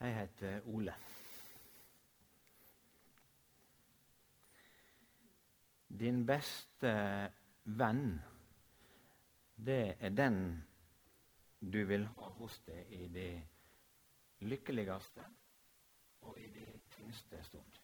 Jeg heter Ole. Din beste venn, det er den du vil ha hos deg i det lykkeligste og i det tyngste stund.